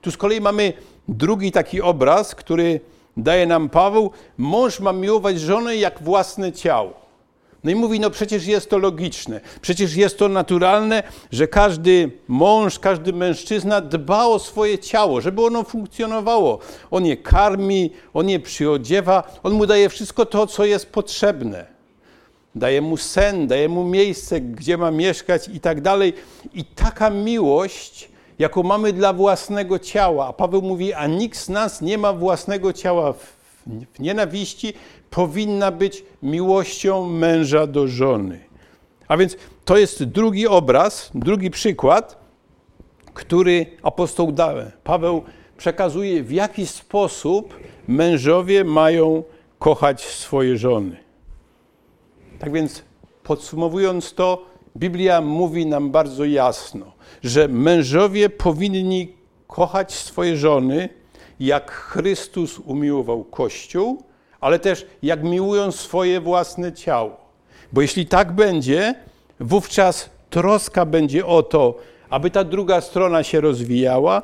Tu z kolei mamy drugi taki obraz, który daje nam Paweł. Mąż ma miłować żonę jak własne ciało. No i mówi, no przecież jest to logiczne, przecież jest to naturalne, że każdy mąż, każdy mężczyzna dba o swoje ciało, żeby ono funkcjonowało. On je karmi, on je przyodziewa, on mu daje wszystko to, co jest potrzebne. Daje mu sen, daje mu miejsce, gdzie ma mieszkać i tak dalej. I taka miłość, jaką mamy dla własnego ciała, a Paweł mówi, a nikt z nas nie ma własnego ciała w, w nienawiści, powinna być miłością męża do żony. A więc to jest drugi obraz, drugi przykład, który apostoł Paweł przekazuje, w jaki sposób mężowie mają kochać swoje żony. Tak więc podsumowując to, Biblia mówi nam bardzo jasno, że mężowie powinni kochać swoje żony, jak Chrystus umiłował Kościół, ale też jak miłują swoje własne ciało. Bo jeśli tak będzie, wówczas troska będzie o to, aby ta druga strona się rozwijała,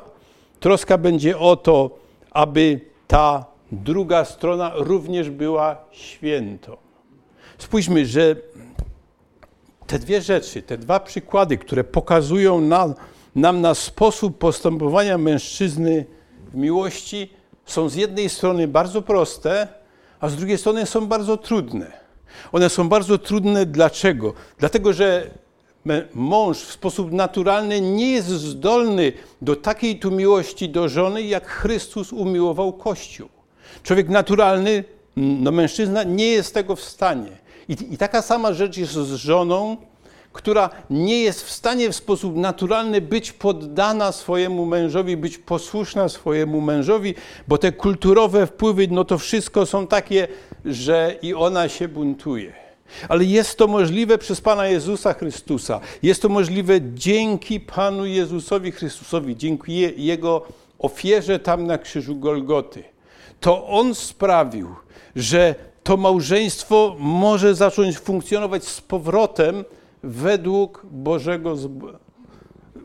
troska będzie o to, aby ta druga strona również była świętą. Spójrzmy, że te dwie rzeczy, te dwa przykłady, które pokazują nam, nam na sposób postępowania mężczyzny w miłości, są z jednej strony bardzo proste, a z drugiej strony są bardzo trudne. One są bardzo trudne dlaczego? Dlatego, że mąż w sposób naturalny nie jest zdolny do takiej tu miłości do żony, jak Chrystus umiłował Kościół. Człowiek naturalny, no mężczyzna, nie jest tego w stanie. I, I, taka sama rzecz jest z żoną, która nie jest w stanie w sposób naturalny być poddana swojemu mężowi, być posłuszna swojemu mężowi, bo te kulturowe wpływy, no to wszystko są takie, że i ona się buntuje. Ale jest to możliwe przez Pana Jezusa Chrystusa. Jest to możliwe dzięki Panu Jezusowi Chrystusowi, dzięki Jego ofierze tam na krzyżu Golgoty. To On sprawił, że to małżeństwo może zacząć funkcjonować z powrotem według Bożego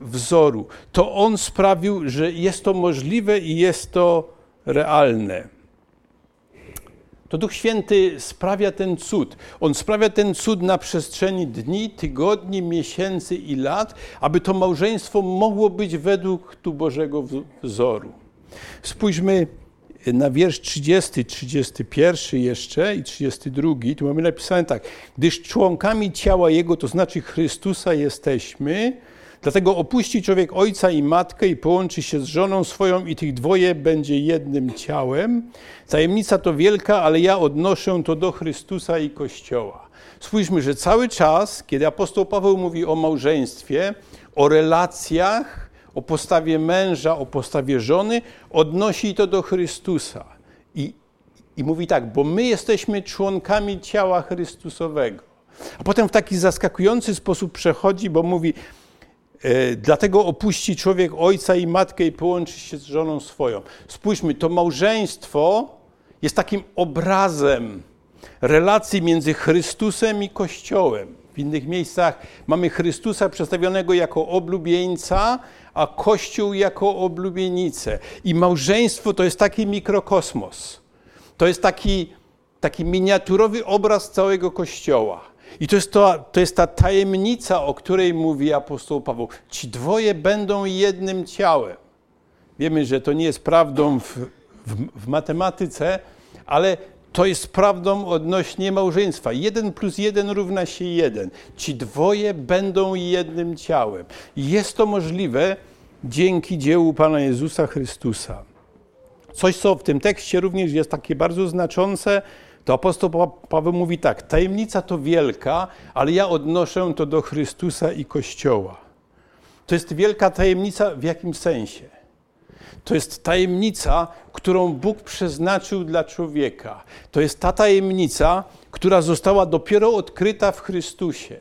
wzoru. To On sprawił, że jest to możliwe i jest to realne. To Duch Święty sprawia ten cud. On sprawia ten cud na przestrzeni dni, tygodni, miesięcy i lat, aby to małżeństwo mogło być według tu Bożego wzoru. Spójrzmy na wiersz 30, 31 jeszcze i 32, tu mamy napisane tak. Gdyż członkami ciała Jego, to znaczy Chrystusa jesteśmy, dlatego opuści człowiek ojca i matkę i połączy się z żoną swoją i tych dwoje będzie jednym ciałem. Tajemnica to wielka, ale ja odnoszę to do Chrystusa i Kościoła. Spójrzmy, że cały czas, kiedy apostoł Paweł mówi o małżeństwie, o relacjach, o postawie męża, o postawie żony, odnosi to do Chrystusa. I, I mówi tak, bo my jesteśmy członkami ciała Chrystusowego. A potem w taki zaskakujący sposób przechodzi, bo mówi, e, dlatego opuści człowiek ojca i matkę i połączy się z żoną swoją. Spójrzmy, to małżeństwo jest takim obrazem relacji między Chrystusem i Kościołem. W W innych miejscach mamy Chrystusa przedstawionego jako oblubieńca, a Kościół jako oblubienicę. I małżeństwo to jest taki mikrokosmos. To jest taki, taki miniaturowy obraz całego Kościoła. I to jest, to, to jest ta tajemnica, o której mówi apostoł Paweł. Ci dwoje będą jednym ciałem. Wiemy, że to nie jest prawdą w, w, w matematyce, ale to jest prawdą odnośnie małżeństwa. Jeden plus jeden równa się jeden. Ci dwoje będą jednym ciałem. Jest to możliwe dzięki dziełu Pana Jezusa Chrystusa. Coś, co w tym tekście również jest takie bardzo znaczące, to apostoł Paweł mówi tak: tajemnica to wielka, ale ja odnoszę to do Chrystusa i Kościoła. To jest wielka tajemnica w jakim sensie? To jest tajemnica, którą Bóg przeznaczył dla człowieka. To jest ta tajemnica, która została dopiero odkryta w Chrystusie.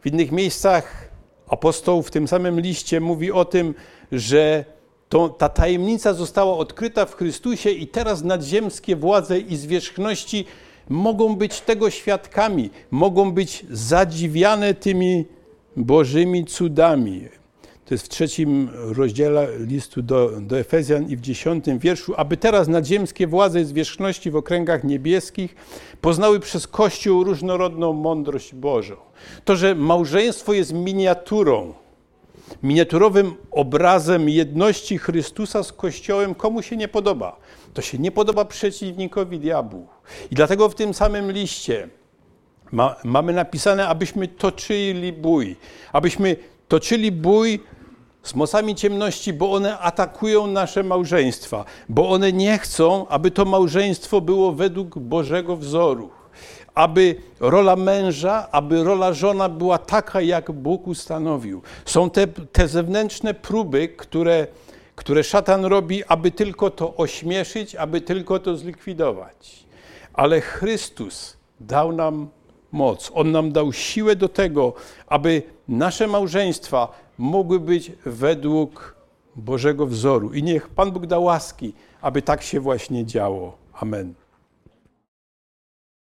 W innych miejscach apostoł w tym samym liście mówi o tym, że to, ta tajemnica została odkryta w Chrystusie i teraz nadziemskie władze i zwierzchności mogą być tego świadkami, mogą być zadziwiane tymi Bożymi cudami. To jest w trzecim rozdziale listu do, do Efezjan i w dziesiątym wierszu, aby teraz nadziemskie władze i zwierzchności w okręgach niebieskich poznały przez Kościół różnorodną mądrość Bożą. To, że małżeństwo jest miniaturą, miniaturowym obrazem jedności Chrystusa z Kościołem, komu się nie podoba. To się nie podoba przeciwnikowi diabłu. I dlatego w tym samym liście ma, mamy napisane, abyśmy toczyli bój, abyśmy toczyli bój z mocami ciemności, bo one atakują nasze małżeństwa, bo one nie chcą, aby to małżeństwo było według Bożego wzoru, aby rola męża, aby rola żona była taka, jak Bóg ustanowił. Są te, te zewnętrzne próby, które, które szatan robi, aby tylko to ośmieszyć, aby tylko to zlikwidować. Ale Chrystus dał nam moc. On nam dał siłę do tego, aby nasze małżeństwa mogły być według Bożego wzoru. I niech Pan Bóg da łaski, aby tak się właśnie działo. Amen.